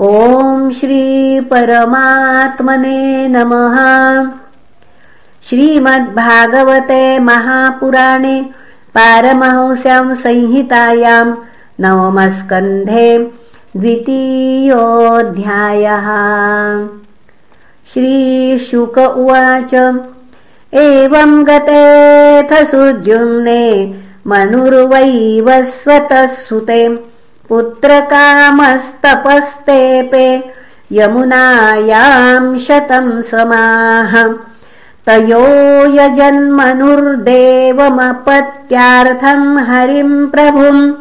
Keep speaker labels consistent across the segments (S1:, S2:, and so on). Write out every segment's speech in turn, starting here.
S1: ॐ श्रीपरमात्मने नमः। श्रीमद्भागवते महापुराणे पारमहंस्यां संहितायां नवमस्कन्धे द्वितीयोऽध्यायः। श्रीशुक उवाच एवं गतेऽथ सुद्युम्ने मनुर्वैवस्वतः सुते पुत्रकामस्तपस्तेपे यमुनायां शतं समाः तयो यजन्मनुर्देवमपत्यार्थं हरिं प्रभुम्।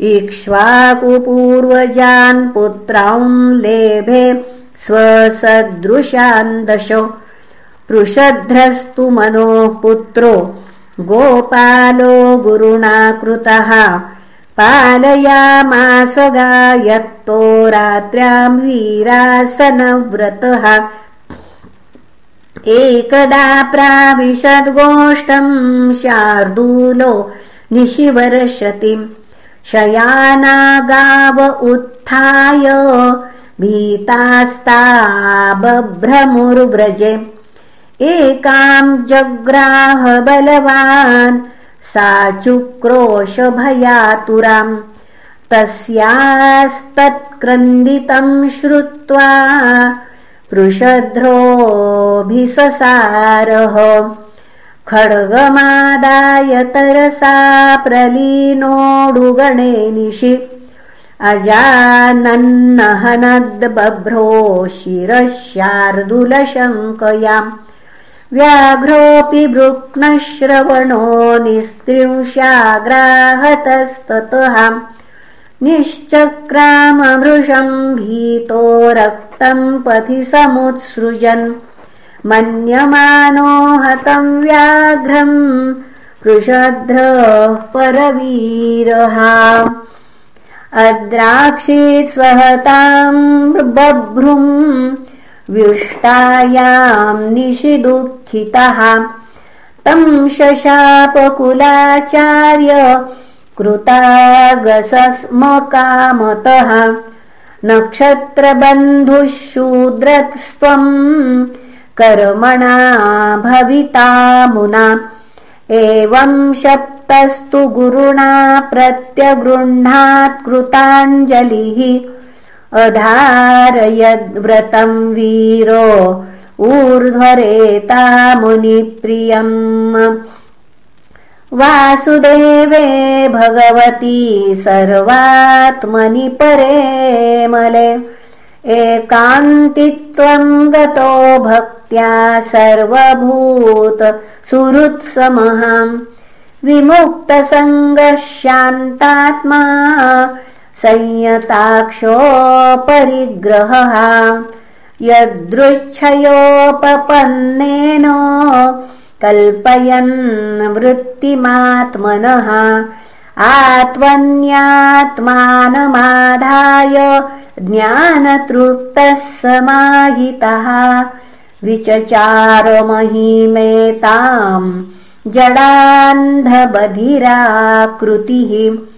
S1: इक्ष्वाकुपूर्वजान् पुत्रां लेभे स्वसदृशान् दश। पृषध्रस्तु मनोः पुत्रो। गोपालो गुरुणा कृतः पालयामास गायत्तो रात्र्यां वीरासनव्रतः। एकदा प्राविशद्गोष्ठम् शार्दूलो निशिवर्षतिम् शयाना गाव उत्थाय भीतास्ता बभ्रमुर्व्रजे एकाम् जग्राह बलवान् सा चुक्रोशभयातुराम्। तस्यास्तत्क्रन्दितम् श्रुत्वा पृषध्रोऽभिससारः खड्गमादाय तरसा प्रलीनोडुगणे निशि अजानन्नहनद्बभ्रो शिरः शार्दुलशङ्कयाम् व्याघ्रोऽपि वृक्नश्रवणो निस्त्रिंशाग्राहतस्ततः। निश्चक्रामभृशम् भीतो रक्तम् पथि समुत्सृजन्। मन्यमानो हतम् व्याघ्रम् पृषध्रः परवीरः। अद्राक्षीत् स्वहताम् बभ्रुम् व्युष्टायाम् निशिदुःखितः तम् शशापकुलाचार्य कृतागसस्मकामतः। नक्षत्रबन्धुः शूद्रस्त्वम् कर्मणा भविता मुना। एवम् शप्तस्तु गुरुणा प्रत्यगृह्णात्कृताञ्जलिः अधारयद्व्रतम् वीरो ऊर्ध्वरेता मुनिप्रियम्। वासुदेवे भगवती सर्वात्मनि परे मले एकान्तित्वम् गतो भक्त्या सर्वभूत सुहृत्समहाम् विमुक्तसङ्गः शान्तात्मा संयताक्षोपरिग्रहः यदृच्छयोपपन्नेन कल्पयन् वृत्तिमात्मनः। आत्मन्यात्मानमाधाय ज्ञानतृप्तः समाहितः। विचचारमहिमेताम् जडान्धबधिराकृतिः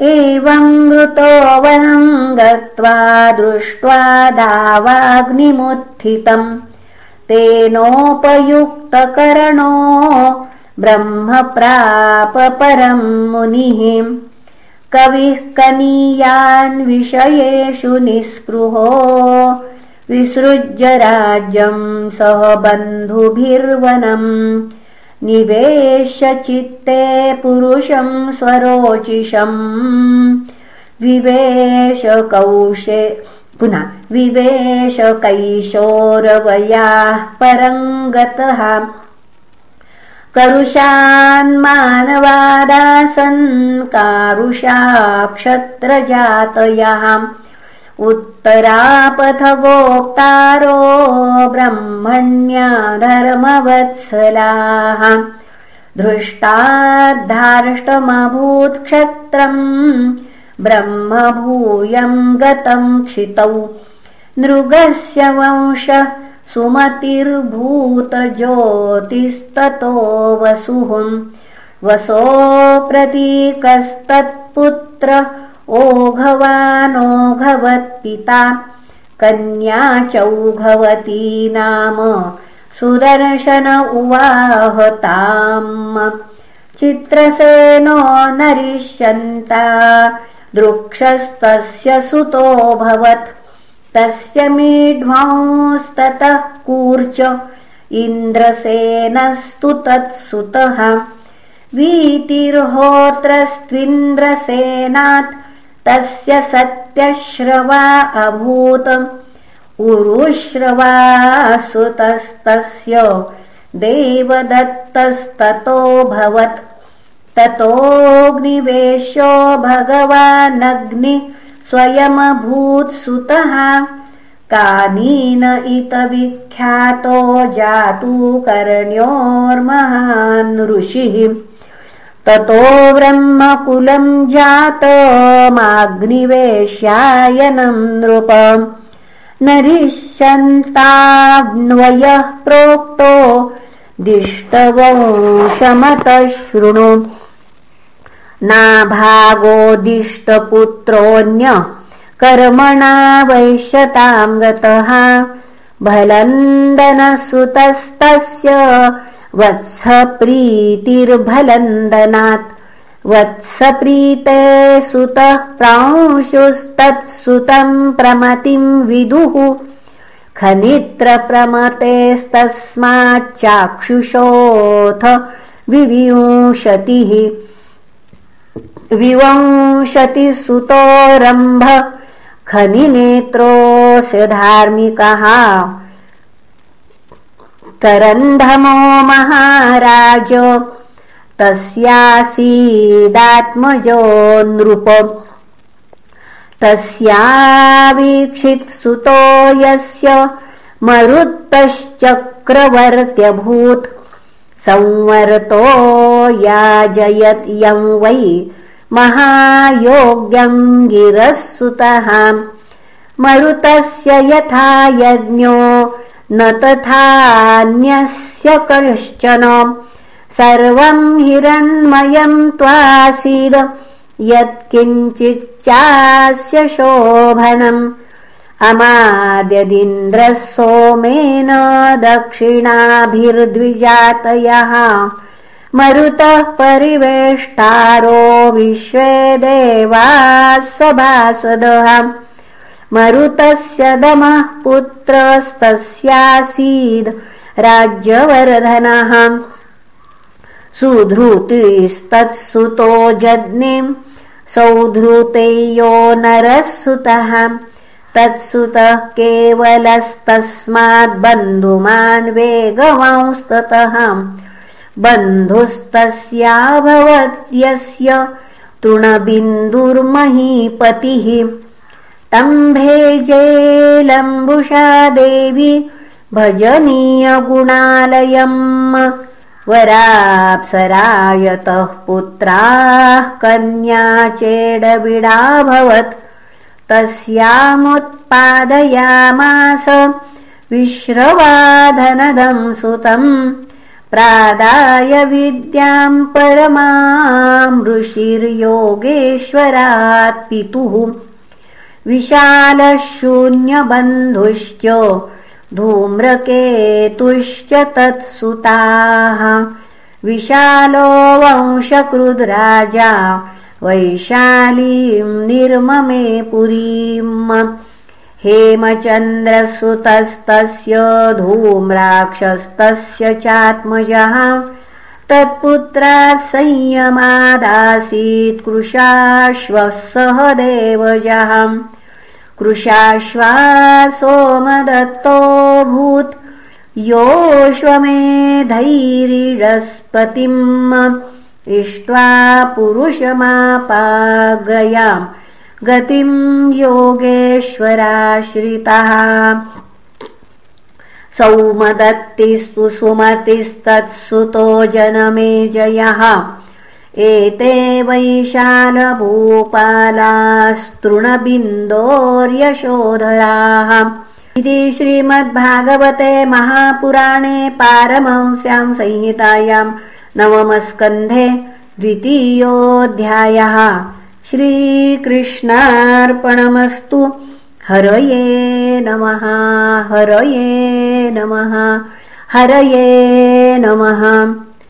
S1: एवम् मृतो वनम् गत्वा दृष्ट्वा दावाग्निमुत्थितम् तेनोपयुक्तकरणो ब्रह्म प्राप परम् मुनिः। कविः कनीयान् विषयेषु निःस्पृहो। विसृज्य राज्यम् सह बन्धुभिर्वनम् निवेश चित्ते पुरुषम् स्वरोचिषम्। विवेशकौशे पुनः विवेशकैशोरवयाः परङ्गतः। करुषान्मानवादासन् कारुषाक्षत्रजातयः उत्तरापथगोक्तारो ब्रह्मण्या धर्मवत्सलाः धृष्टाद्धार्ष्टमभूत्क्षत्रम् ब्रह्मभूयम् गतम् क्षितौ। नृगस्य वंशः सुमतिर्भूतज्योतिस्ततो वसुः। वसो प्रतीकस्तत्पुत्र ओघवानोघवत्पिता कन्या चौघवती नाम। सुदर्शन उवाहताम् चित्रसेनो नरिष्यन्ता दृक्षस्तस्य सुतोऽभवत् तस्य मीढ्वांस्ततः कूर्च इन्द्रसेनस्तु तत्सुतः। वीतिर्होत्रस्त्विन्द्रसेनात् तस्य सत्यश्रवा अभूत्। उरुश्रवासुतस्तस्य देवदत्तस्ततोऽभवत् ततोऽग्निवेश्यो भगवानग्नि स्वयमभूत्सुतः कानीन इत विख्यातो जातु कर्ण्योर्महान् ऋषिः ततो ब्रह्मकुलम् जातमाग्निवेश्यायनम् नृप। नरिष्यन्तान्वयः प्रोक्तो दिष्टवंशमतः शृणु नाभागोदिष्टपुत्रोऽन्य कर्मणा वैश्यताम् गतः। भलन्दनसुतस्तस्य वत्सप्रीतिर्भलन्दनात्। वत्सप्रीते सुतः प्रांशुस्तत्सुतम् प्रमतिम् विदुः। खनित्रप्रमतेस्तस्माच्चाक्षुषोऽथ विविंशतिः। विवंशतिसुतोरम्भ खनिनेत्रोऽस्य धार्मिकः करन्धमो महाराज तस्यासीदात्मजो नृप। तस्यावीक्षित्सुतो यस्य मरुत्तश्चक्रवर्त्यभूत् संवर्तो याजयत् यं वै महायोग्यङ्गिरः सुतः मरुतस्य यथा यज्ञो न तथान्यस्य कश्चन सर्वं हिरण्मयं त्वासीद। यत्किञ्चिच्चास्य शोभनम्। अमाद्यदिन्द्रः सोमेन दक्षिणाभिर्द्विजातयः। मरुतः परिवेष्टारो विश्वे देवाः सभासदः मरुतस्य दमः पुत्रस्तस्यासीद् राज्यवर्धनः। सुधृतिस्तत्सुतो जज्ञिम् सौधृतेयो नरः सुतः तत्सुतः केवलस्तस्माद्बन्धुमान् वेगवांस्ततः। बन्धुस्तस्याभवत्यस्य तुणबिन्दुर्महीपतिः तम्भेजेलम्बुषा देवी भजनीयगुणालयम्। वराप्सरायतः पुत्राः कन्या चेडबिडाभवत् तस्यामुत्पादयामास विश्रवाधनदं सुतम् प्रादाय विद्याम् परमाम् ऋषिर्योगेश्वरात् पितुः विशालशून्यबन्धुश्च धूम्रकेतुश्च तत्सुताः। विशालो वंशकृद्राजा वैशालीम् निर्ममे पुरीम् हेमचन्द्रसुतस्तस्य धूम्राक्षस्तस्य चात्मजः। तत्पुत्रात् संयमादासीत् कृशाश्वः सह देवजः कृशाश्वा सोमदत्तोऽभूत् योऽश्वमेधैरिडस्पतिम् इष्ट्वा पुरुषमापागयाम्। गतिम् योगेश्वराश्रितः। सौमदत्तिस्तु सुमतिस्तत्सुतो जनमे जयः एते वैशालभूपालास्तृणबिन्दोर्यशोधराः इति श्रीमद्भागवते महापुराणे पारमंस्याम् संहितायाम् नवमस्कन्धे द्वितीयोऽध्यायः। श्रीकृष्णार्पणमस्तु। हरये नमः हरये नमः हरये नमः